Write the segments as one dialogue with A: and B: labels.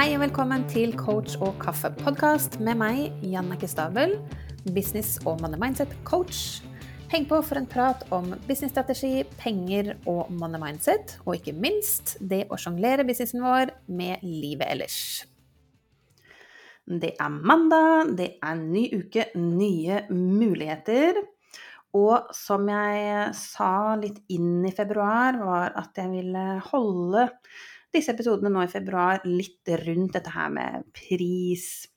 A: Hei og velkommen til Coach og kaffe-podkast med meg, Jannicke Stabel, business- og money mindset-coach. Heng på for en prat om businessstrategi, penger og money mindset, og ikke minst det å sjonglere businessen vår med livet ellers. Det er mandag, det er ny uke, nye muligheter. Og som jeg sa litt inn i februar, var at jeg ville holde disse episodene nå i februar litt rundt dette her med pris,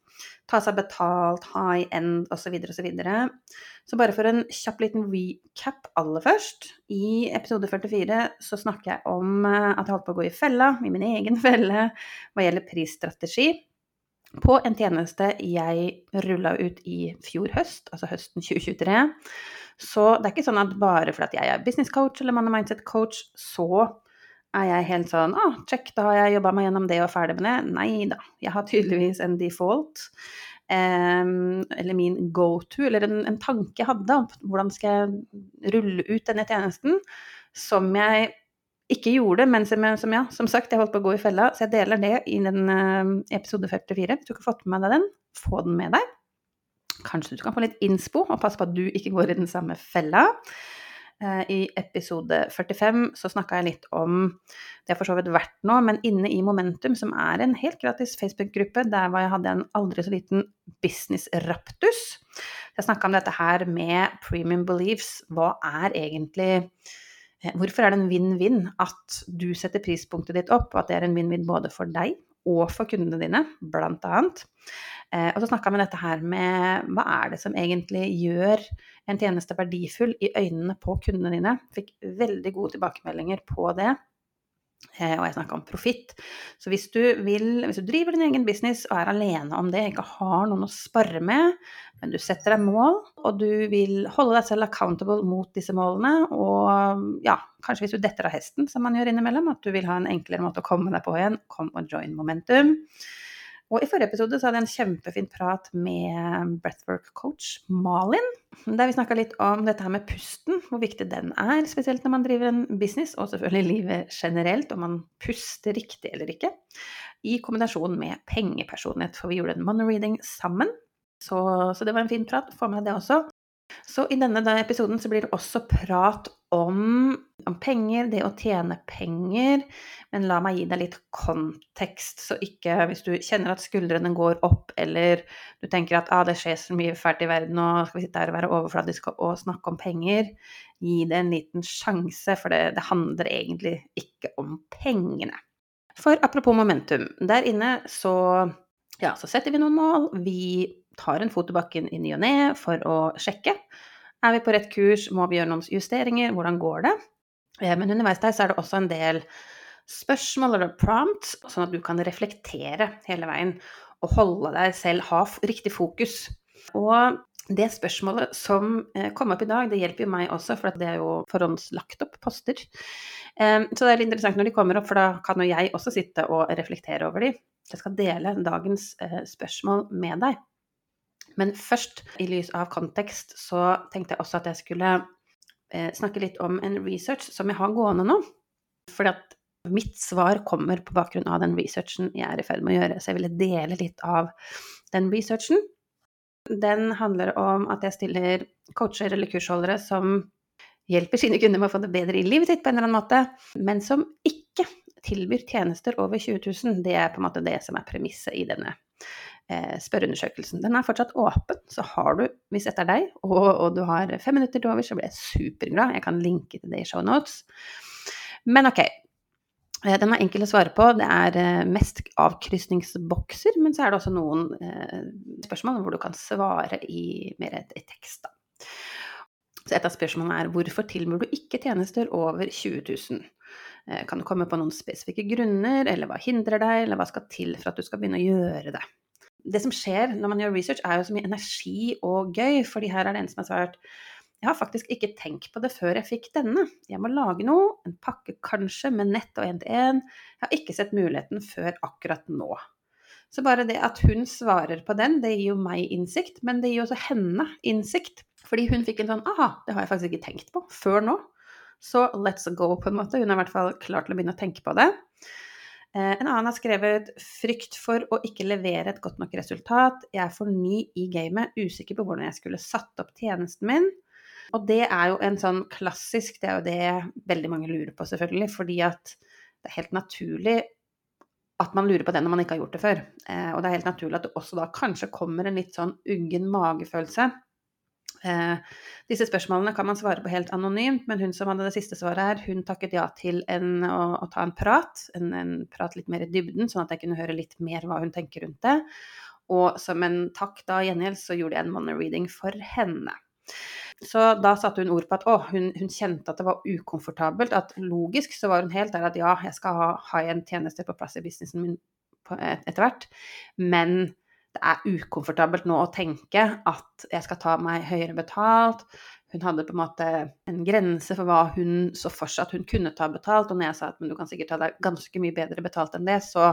A: ta seg betalt, high end osv. Så, videre, og så, så bare for en kjapp liten recap aller først. I episode 44 så snakker jeg om eh, at jeg holdt på å gå i fella, i min egen felle, hva gjelder prisstrategi. På en tjeneste jeg rulla ut i fjor høst, altså høsten 2023. Så det er ikke sånn at bare fordi jeg er business coach eller man er mindset coach, så er jeg helt sånn Å, check, da har jeg jobba meg gjennom det og ferdig med det. Nei da. Jeg har tydeligvis en default. Um, eller min go to, eller en, en, tanke jeg hadde om hvordan skal jeg rulle ut denne tjenesten, som jeg ikke gjorde, men som, som, ja, som sagt, jeg holdt på å gå i fella. Så jeg deler det i den uh, episode 44. Hvis du ikke har fått med deg den, få den med deg. Kanskje du kan få litt innspo, og passe på at du ikke går i den samme fella. Eh, I episode 45 så snakka jeg litt om det har for så vidt vært nå, men inne i Momentum, som er en helt gratis Facebook-gruppe, der hvor jeg hadde en aldri så liten business-raptus. Jeg snakka om dette her med premium beliefs. Hva er egentlig eh, Hvorfor er det en vinn-vinn at du setter prispunktet ditt opp, og at det er en vinn-vinn både for deg og for kundene dine, blant annet. Eh, og så snakka vi dette her med hva er det som egentlig gjør en tjeneste verdifull i øynene på kundene dine. Fikk veldig gode tilbakemeldinger på det. Eh, og jeg snakka om profitt. Så hvis du, vil, hvis du driver din egen business og er alene om det, ikke har noen å spare med, men du setter deg mål, og du vil holde deg selv accountable mot disse målene, og ja, kanskje hvis du detter av hesten, som man gjør innimellom, at du vil ha en enklere måte å komme deg på igjen, kom og join momentum. Og i forrige episode så hadde jeg en kjempefin prat med breathwork-coach Malin, der vi snakka litt om dette her med pusten, hvor viktig den er, spesielt når man driver en business, og selvfølgelig livet generelt, om man puster riktig eller ikke, i kombinasjon med pengepersonlighet, for vi gjorde en money reading sammen. Så, så det var en fin prat, få med det også. Så i denne episoden så blir det også prat om, om, penger, det å tjene penger. Men la meg gi deg litt kontekst, så ikke hvis du kjenner at skuldrene går opp, eller du tenker at ah, det skjer så mye fælt i verden, og skal vi sitte her og være overfladiske og snakke om penger, gi det en liten sjanse, for det, det handler egentlig ikke om pengene. For apropos momentum, der inne så, ja, så setter vi noen mål. Vi tar en fot i bakken i ny og ne for å sjekke. Er vi på rett kurs? Må vi gjøre noen justeringer? Hvordan går det? Eh, men underveis der så er det også en del spørsmål eller prompts, sånn at du kan reflektere hele veien og holde deg selv, ha riktig fokus. Og det spørsmålet som eh, kom opp i dag, det hjelper jo meg også, for det er jo forhåndslagt opp poster. Eh, så det er litt interessant når de kommer opp, for da kan jo jeg også sitte og reflektere over de. Jeg skal dele dagens spørsmål med deg. Men først, i lys av kontekst, så tenkte jeg også at jeg skulle eh, snakke litt om en research som jeg har gående nå. Fordi at mitt svar kommer på bakgrunn av den researchen jeg er i ferd med å gjøre, så jeg ville dele litt av den researchen. Den handler om at jeg stiller coacher eller kursholdere som hjelper sine kunder med å få det bedre i livet sitt på en eller annen måte, men som ikke tilbyr tjenester over 20 000. Det er på en måte det som er premisset i denne eh, spørreundersøkelsen. Den er fortsatt åpen, så har du, hvis dette er deg, og, og du har fem minutter til over, så blir jeg superglad. Jeg kan linke til det i shownotes. Men ok. Eh, den er enkel å svare på. Det er eh, mest avkrysningsbokser, men så er det også noen eh, spørsmål hvor du kan svare i mer et, et tekst. Da. Så et av spørsmålene er hvorfor tilbyr du ikke tjenester over 20 000? Eh, kan du komme på noen spesifikke grunner, eller hva hindrer deg, eller hva skal til for at du skal begynne å gjøre det? Det som skjer når man gjør research, er jo så mye energi og gøy, fordi her er det en som har svart jeg har faktisk ikke tenkt på det før jeg fikk denne. Jeg må lage noe, en pakke kanskje, med nett og én-til-én. Jeg har ikke sett muligheten før akkurat nå. Så bare det at hun svarer på den, det gir jo meg innsikt, men det gir også henne innsikt. Fordi hun fikk en sånn aha, det har jeg faktisk ikke tenkt på før nå. Så let's go, på en måte. Hun er i hvert fall klar til å begynne å tenke på det. Eh, en annen har skrevet 'frykt for å ikke levere et godt nok resultat'. 'Jeg er for ny i gamet, usikker på hvordan jeg skulle satt opp tjenesten min'. Og det er jo en sånn klassisk Det er jo det veldig mange lurer på, selvfølgelig. Fordi at det er helt naturlig at man lurer på det når man ikke har gjort det før. Eh, og det er helt naturlig at det også da kanskje kommer en litt sånn uggen magefølelse. Eh, disse spørsmålene kan man svare på helt anonymt, men hun som hadde det siste svaret her, hun takket ja til en, å, å, ta en prat, en, en, prat litt mer i dybden, sånn at jeg kunne høre litt mer hva hun tenker rundt det. Og som en takk da gjengjeld, så gjorde jeg en money reading for henne. Så da satte hun ord på at å, hun, hun, kjente at det var ukomfortabelt. At logisk så var hun helt der at ja, jeg skal ha high-end tjenester på plass i businessen min etter hvert. Men det er ukomfortabelt nå å tenke at jeg skal ta meg høyere betalt. Hun hadde på en måte en grense for hva hun så for seg at hun kunne ta betalt. Og når jeg sa at du kan sikkert ta deg ganske mye bedre betalt enn det, så,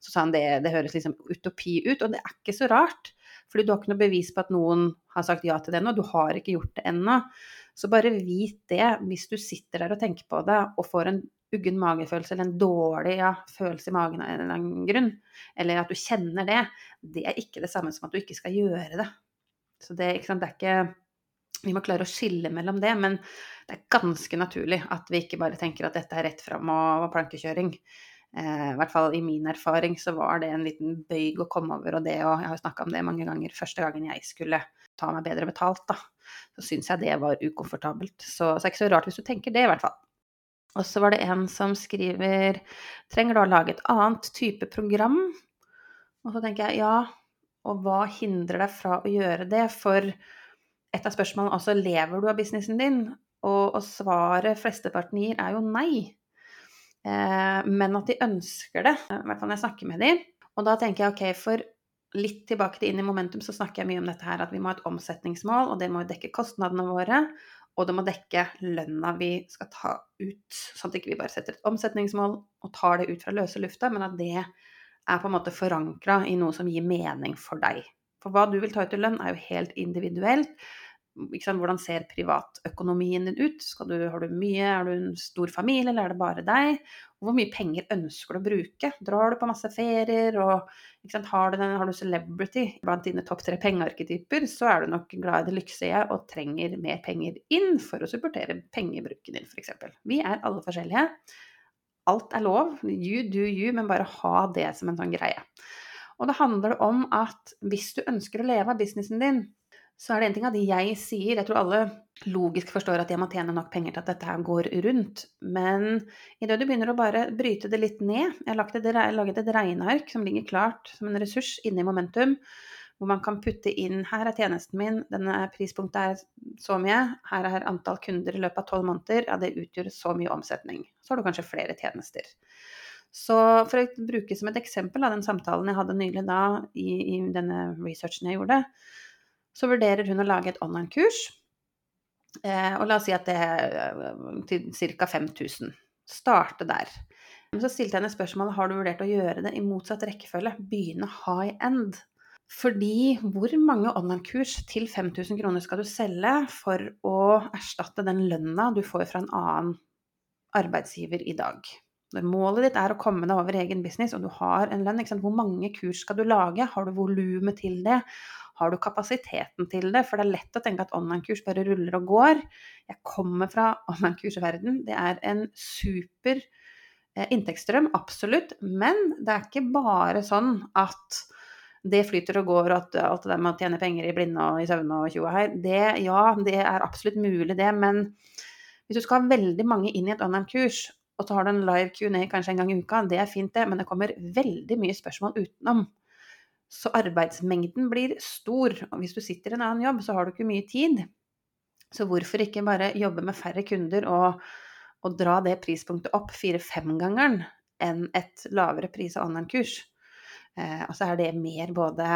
A: så sa han det, det høres liksom utopi ut. Og det er ikke så rart. Fordi du har ikke noe bevis på at noen har sagt ja til det ennå. Du har ikke gjort det ennå. Så bare vit det hvis du sitter der og tenker på det og får en uggen magefølelse eller en dårlig ja, følelse i magen av en eller annen grunn, eller at du kjenner det, det er ikke det samme som at du ikke skal gjøre det. Så det, det er ikke Vi må klare å skille mellom det, men det er ganske naturlig at vi ikke bare tenker at dette er rett fram og plankekjøring. Eh, I hvert fall i min erfaring så var det en liten bøyg å komme over, og det og Jeg har jo snakka om det mange ganger. Første gangen jeg skulle ta meg bedre betalt, da, så syns jeg det var ukomfortabelt. Så, så det er ikke så rart hvis du tenker det, i hvert fall. Og så var det en som skriver Trenger du å lage et annet type program? Og så tenker jeg ja, og hva hindrer deg fra å gjøre det? For et av spørsmålene også lever du av businessen din? Og, og svaret flesteparten gir, er jo nei. Eh, men at de ønsker det, i hvert fall når jeg snakker med dem. Og da tenker jeg ok, for litt tilbake til inn i momentum, så snakker jeg mye om dette her at vi må ha et omsetningsmål, og det må jo dekke kostnadene våre. Og det må dekke lønna vi skal ta ut, sånn at ikke vi bare setter et omsetningsmål og tar det ut fra løse lufta, men at det er på en måte forankra i noe som gir mening for deg. For hva du vil ta ut i lønn, er jo helt individuelt. Hvordan ser privatøkonomien din ut? Du, har du mye, er du en stor familie, eller er det bare deg? Og hvor mye penger ønsker du å bruke? Drar du på masse ferier, og har, du den, har, du celebrity blant dine topp tre pengearketyper, så er du nok glad i det lykselige og trenger mer penger inn for å supportere pengebruken din, f.eks. Vi er alle forskjellige. Alt er lov. You do you, men bare ha det som en sånn greie. Og det handler om at hvis du ønsker å leve av businessen din, så er det en ting av de jeg sier Jeg tror alle logisk forstår at jeg må tjene nok penger til at dette her går rundt. Men idet du begynner å bare bryte det litt ned Jeg har laget et regneark som ligger klart som en ressurs inne i Momentum. Hvor man kan putte inn Her er tjenesten min, denne prispunktet er så mye. Her er antall kunder i løpet av tolv måneder. Ja, det utgjør så mye omsetning. Så har du kanskje flere tjenester. Så for å bruke som et eksempel av den samtalen jeg hadde nylig da i, i denne researchen jeg gjorde, så vurderer hun å lage et online-kurs. Eh, og la oss si at det er eh, til ca. 5000. Starte der. Så stilte jeg henne spørsmålet har du vurdert å gjøre det i motsatt rekkefølge. Begynne high end. Fordi hvor mange online-kurs til 5000 kroner skal du selge for å erstatte den lønna du får fra en annen arbeidsgiver i dag? Når målet ditt er å komme deg over egen business, og du har en lønn, hvor mange kurs skal du lage? Har du volumet til det? Har du kapasiteten til det? For det er lett å tenke at online-kurs bare ruller og går. Jeg kommer fra online-kursverden. Det er en super eh, inntektsstrøm, absolutt. Men det er ikke bare sånn at det flyter og går, og at alt det der med å tjene penger i blinde og i søvne og tjoa her, det, ja, det er absolutt mulig, det. Men hvis du skal ha veldig mange inn i et online-kurs, og så har du en live Q&A kanskje en gang i uka, det er fint, det, men det kommer veldig mye spørsmål utenom. Så arbeidsmengden blir stor. Og hvis du sitter i en annen jobb, så har du ikke mye tid. Så hvorfor ikke bare jobbe med færre kunder og, og dra det prispunktet opp fire-fem-gangeren enn et lavere pris- og online-kurs? Eh, og så er det mer både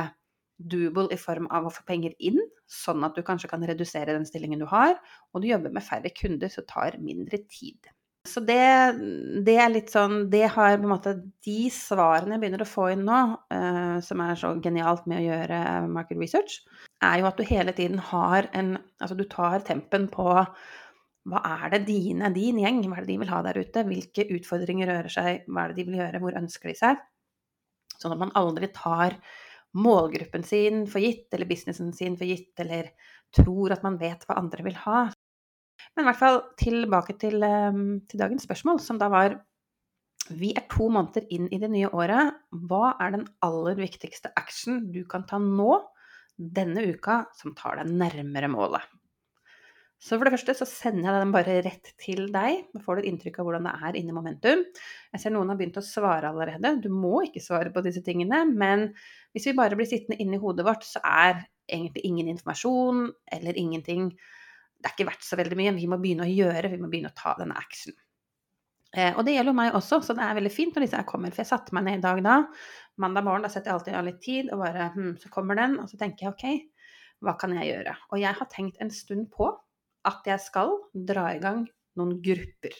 A: doable i form av å få penger inn, sånn at du kanskje kan redusere den stillingen du har, og du jobber med færre kunder, så tar mindre tid. Så det, det, er litt sånn Det har på en måte de svarene jeg begynner å få inn nå, uh, som er så genialt med å gjøre market research, er jo at du hele tiden har en Altså du tar tempen på hva er det dine, din gjeng, hva er det de vil ha der ute? Hvilke utfordringer rører seg, hva er det de vil gjøre, hvor ønsker de seg? Sånn at man aldri tar målgruppen sin for gitt, eller businessen sin for gitt, eller tror at man vet hva andre vil ha. Men i hvert fall tilbake til, ehm, til dagens spørsmål, som da var vi er to måneder inn i det nye året. Hva er den aller viktigste action du kan ta nå, denne uka, som tar deg nærmere målet? Så for det første så sender jeg den bare rett til deg. Da får du et inntrykk av hvordan det er inni momentum. Jeg ser noen har begynt å svare allerede. Du må ikke svare på disse tingene, men hvis vi bare blir sittende inni hodet vårt, så er egentlig ingen informasjon eller ingenting Det er ikke verdt så veldig mye. Vi må begynne å gjøre, vi må begynne å ta denne action. Eh, og det gjelder jo meg også, så det er veldig fint når disse her kommer. For jeg satte meg ned i dag da, mandag morgen, da setter jeg alltid av litt tid, og bare hm, så kommer den, og så tenker jeg ok, hva kan jeg gjøre? Og jeg har tenkt en stund på at jeg skal dra i gang noen grupper.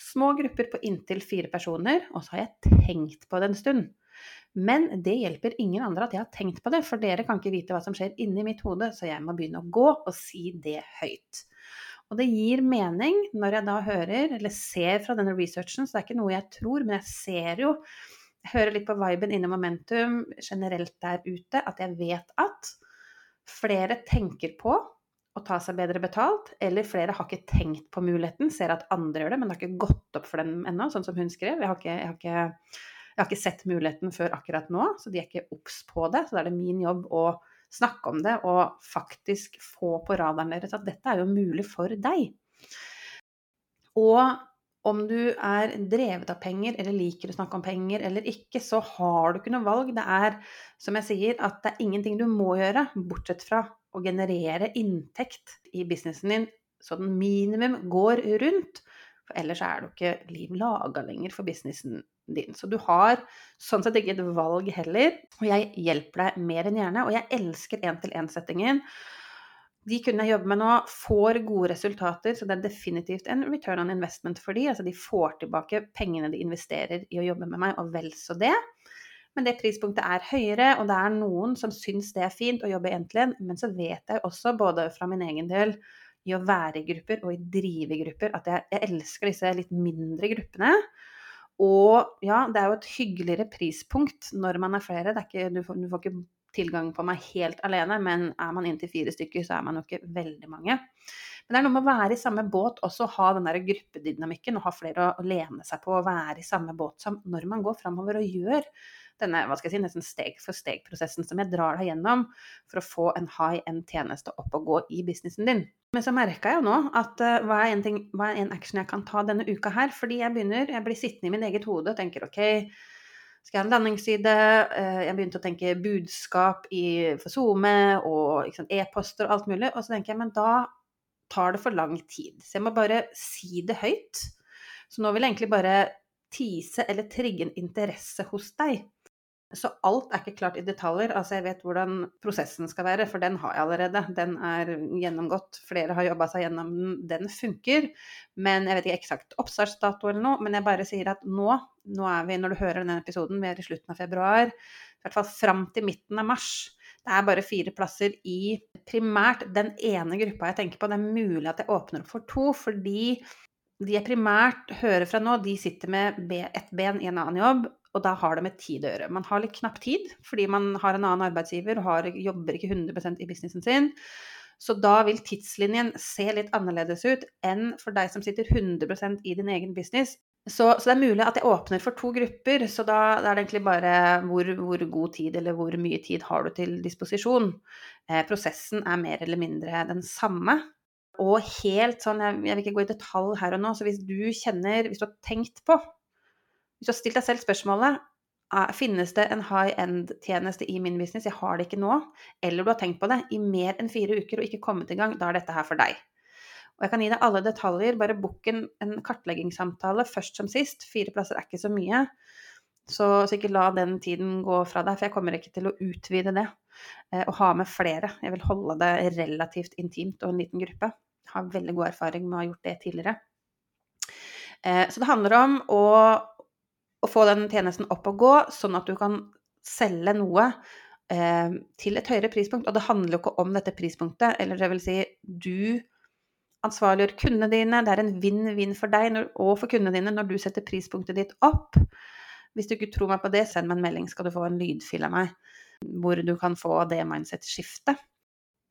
A: Små grupper på inntil fire personer, og så har jeg tenkt på det en stund. Men det hjelper ingen andre at jeg har tenkt på det, for dere kan ikke vite hva som skjer inni mitt hode, så jeg må begynne å gå og si det høyt. Og det gir mening når jeg da hører, eller ser fra denne researchen, så det er ikke noe jeg tror, men jeg ser jo Jeg hører litt på viben inne momentum generelt der ute, at jeg vet at flere tenker på å ta seg bedre betalt, eller flere har ikke tenkt på muligheten, ser at andre gjør det, men det har ikke gått opp for dem ennå, sånn som hun skrev. Jeg har, ikke, jeg, har ikke, jeg har ikke, sett muligheten før akkurat nå, så de er ikke obs på det. Så da er det min jobb å snakke om det og faktisk få på radaren deres at dette er jo mulig for deg. Og om du er drevet av penger eller liker å snakke om penger eller ikke, så har du ikke noe valg. Det er, som jeg sier, at det er ingenting du må gjøre, bortsett fra å generere inntekt i businessen din så den minimum går rundt. For ellers er det jo ikke liv laga lenger for businessen din. Så du har sånn sett ikke et valg heller. Og jeg hjelper deg mer enn gjerne. Og jeg elsker én-til-én-settingen. De kundene jeg jobber med nå, får gode resultater, så det er definitivt en return on investment for de. Altså de får tilbake pengene de investerer i å jobbe med meg, og vel så det. Men det prispunktet er høyere, og det er noen som syns det er fint å jobbe én-til-én. Men så vet jeg også, både fra min egen del, i å være i grupper og i drive grupper, at jeg, jeg elsker disse litt mindre gruppene. Og ja, det er jo et hyggeligere prispunkt når man er flere. Er ikke, du, får, du, får, ikke tilgang på meg helt alene, men er man inntil fire stykker, så er man jo ikke veldig mange. Men det er noe med å være i samme båt også, ha den der gruppedynamikken og ha flere å lene seg på og være i samme båt som når man går framover og gjør denne hva skal jeg si, nesten steg for steg-prosessen som jeg drar deg gjennom for å få en high end tjeneste opp og gå i businessen din. Men så merka jeg jo nå at uh, hva, er en action jeg kan ta denne uka her? Fordi jeg begynner, jeg blir sittende i min eget hode og tenker OK, skal jeg ha en landingsside? Uh, jeg begynte å tenke budskap i, for SoMe og e-poster og alt mulig. Og så tenker jeg, men da tar det for lang tid. Så jeg må bare si det høyt. Så nå vil jeg egentlig bare tease eller trigge en interesse hos deg. Så alt er ikke klart i detaljer. Altså jeg vet hvordan prosessen skal være, for den har jeg allerede. Den er gjennomgått. Flere har jobba seg gjennom den. Den funker. Men jeg vet ikke eksakt oppstartsdato eller noe. Men jeg bare sier at nå, nå er vi, når du hører denne episoden, vi er i slutten av februar, i hvert fall fram til midten av mars. Det er bare fire plasser i primært den ene gruppa jeg tenker på. Det er mulig at jeg åpner opp for to, fordi de jeg primært hører fra nå, de sitter med ett ben i en annen jobb, og da har det med tid å gjøre. Man har litt knapp tid fordi man har en annen arbeidsgiver og har, jobber ikke 100% i businessen sin. Så da vil tidslinjen se litt annerledes ut enn for deg som sitter 100% i din egen business. Så, så, det er mulig at jeg åpner for to grupper, så da, da er det egentlig bare hvor, hvor, god tid eller hvor mye tid har du til disposisjon. Eh, prosessen er mer eller mindre den samme. Og helt sånn, jeg, jeg vil ikke gå i detalj her og nå, så hvis du kjenner, hvis du har tenkt på hvis du har stilt deg selv spørsmålet finnes det en high end-tjeneste i min business, jeg har det ikke nå, eller du har tenkt på det i mer enn fire uker og ikke kommet i gang, da er dette her for deg. Og jeg kan gi deg alle detaljer, bare book en, en kartleggingssamtale først som sist. Fire plasser er ikke så mye, så, så, ikke la den tiden gå fra deg, for jeg kommer ikke til å utvide det eh, og ha med flere. Jeg vil holde det relativt intimt og en liten gruppe. Jeg har veldig god erfaring med å ha gjort det tidligere. Eh, så det handler om å å få den tjenesten opp og gå, sånn at du kan selge noe eh, til et høyere prispunkt. Og det handler jo ikke om dette prispunktet, eller det vil si du ansvarliggjør kundene dine. Det er en vinn-vinn for deg og for kundene dine når du setter prispunktet ditt opp. Hvis du ikke tror meg på det, send meg en melding, skal du få en lydfil av meg hvor du kan få det mindset-skiftet.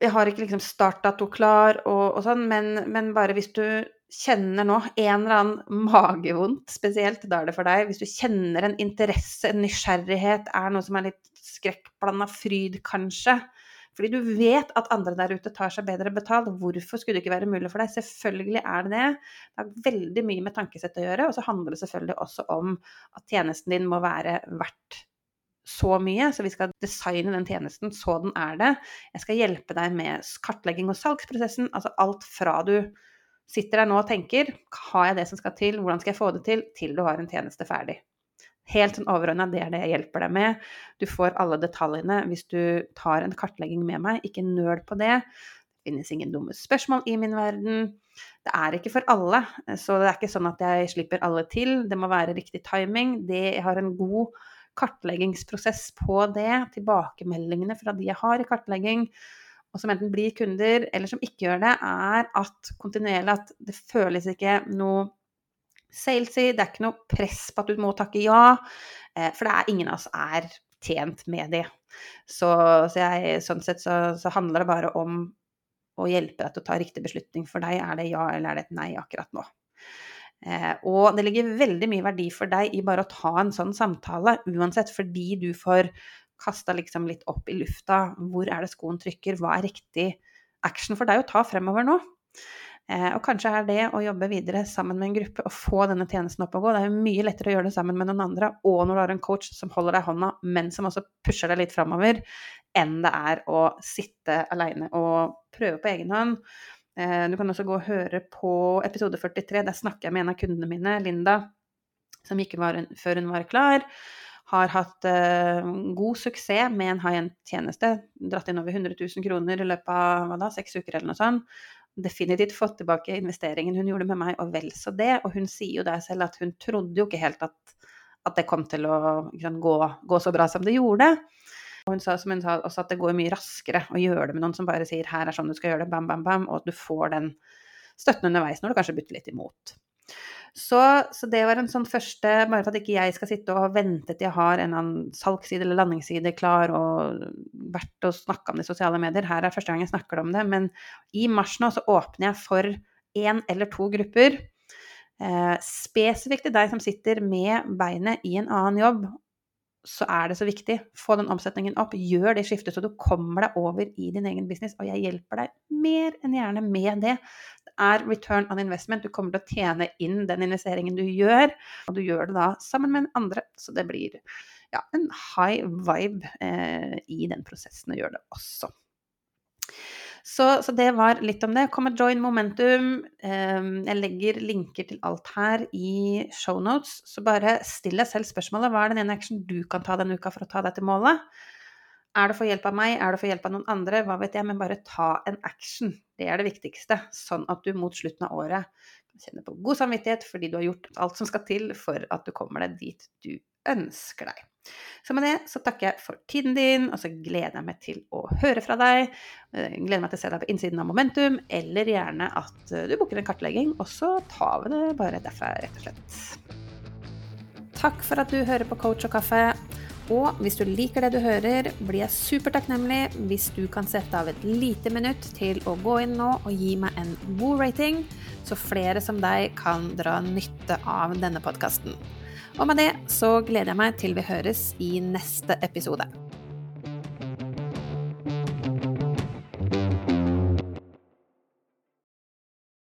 A: Jeg har ikke liksom startdato klar og, og sånn, men, men, bare hvis du kjenner nå en eller annen magevondt spesielt, da er det for deg. Hvis du kjenner en interesse, en nysgjerrighet, er noe som er litt skrekkblanda fryd, kanskje, fordi du vet at andre der ute tar seg bedre betalt. Hvorfor skulle det ikke være mulig for deg? Selvfølgelig er det det. Det har veldig mye med tankesett å gjøre. Og så handler det selvfølgelig også om at tjenesten din må være verdt så mye, så vi skal designe den tjenesten så den er det. Jeg skal hjelpe deg med kartlegging og salgsprosessen, altså alt fra du sitter der nå og tenker har jeg det som skal til, hvordan skal jeg få det til, til du har en tjeneste ferdig. Helt sånn overordna, det er det jeg hjelper deg med. Du får alle detaljene hvis du tar en kartlegging med meg. Ikke nøl på det. Det finnes ingen dumme spørsmål i min verden. Det er ikke for alle, så det er ikke sånn at jeg slipper alle til. Det må være riktig timing. Det, jeg har en god kartleggingsprosess på det. Tilbakemeldingene fra de jeg har i kartlegging, og som enten blir kunder eller som ikke gjør det, er at kontinuerlig at det føles ikke noe salesy, det er ikke noe press på at du må takke ja, eh, for det er ingen av oss er tjent med det. Så, så jeg, sånn sett så, så, handler det bare om å hjelpe deg til å ta riktig beslutning. For deg er det ja eller er det et nei akkurat nå. Eh, og det ligger veldig mye verdi for deg i bare å ta en sånn samtale, uansett, fordi du får kasta liksom litt opp i lufta. Hvor er det skoen trykker? Hva er riktig action for deg å ta fremover nå? Eh, og kanskje er det å jobbe videre sammen med en gruppe og få denne tjenesten opp og gå. Det er jo mye lettere å gjøre det sammen med noen andre, og når du har en coach som holder deg i hånda, men som også pusher deg litt framover, enn det er å sitte aleine og prøve på egen hånd. Eh, du kan også gå og høre på episode 43. Der snakker jeg med en av kundene mine, Linda, som gikk før hun var klar. Har hatt uh, god suksess med en high end-tjeneste. Dratt inn over 100 000 kroner i løpet av da, seks uker eller noe sånt definitivt fått tilbake investeringen hun gjorde med meg, og vel så det. Og hun sier jo der selv at hun trodde jo ikke helt at, at det kom til å sant, gå, gå, så bra som det gjorde. Og hun sa, som hun sa også at det går mye raskere å gjøre det med noen som bare sier 'her er sånn du skal gjøre det', bam, bam, bam, og at du får den støtten underveis når du kanskje bytter litt imot. Så, så, det var en sånn første Bare for at ikke jeg skal sitte og vente til jeg har en annen salgsside eller landingsside klar og vært og snakka om det i sosiale medier. Her er første gang jeg snakker om det. Men i mars nå så åpner jeg for én eller to grupper. Eh, spesifikt til deg som sitter med beinet i en annen jobb, så er det så viktig. Få den omsetningen opp. Gjør det skiftet så du kommer deg over i din egen business. Og jeg hjelper deg mer enn gjerne med det Det er return on investment. Du kommer til å tjene inn den investeringen du gjør, og du gjør det da sammen med andre. Så det blir ja, en high vibe eh, i den prosessen å gjøre det også. Så, så, det var litt om det. Kom og join Momentum. Eh, jeg legger linker til alt her i shownotes. Så bare still deg selv spørsmålet hva er den ene action du kan ta denne uka for å ta deg til målet. Er det for hjelp av meg, er det for hjelp av noen andre, hva vet jeg, men bare ta en action. Det er det viktigste, sånn at du mot slutten av året kan kjenne på god samvittighet fordi du har gjort alt som skal til for at du kommer deg dit du ønsker deg. Så med det så takker jeg for tiden din, og så gleder jeg meg til å høre fra deg. Eh, gleder meg til å se deg på innsiden av Momentum, eller gjerne at eh, du booker en kartlegging, og så tar vi det bare derfra, rett og slett. Takk for at du hører på Coach og kaffe. Og hvis du liker det du hører, blir jeg supertakknemlig hvis du kan sette av et lite minutt til å gå inn nå og gi meg en god rating, så flere som deg kan dra nytte av denne podkasten. Og med det så gleder jeg meg til vi høres i neste episode.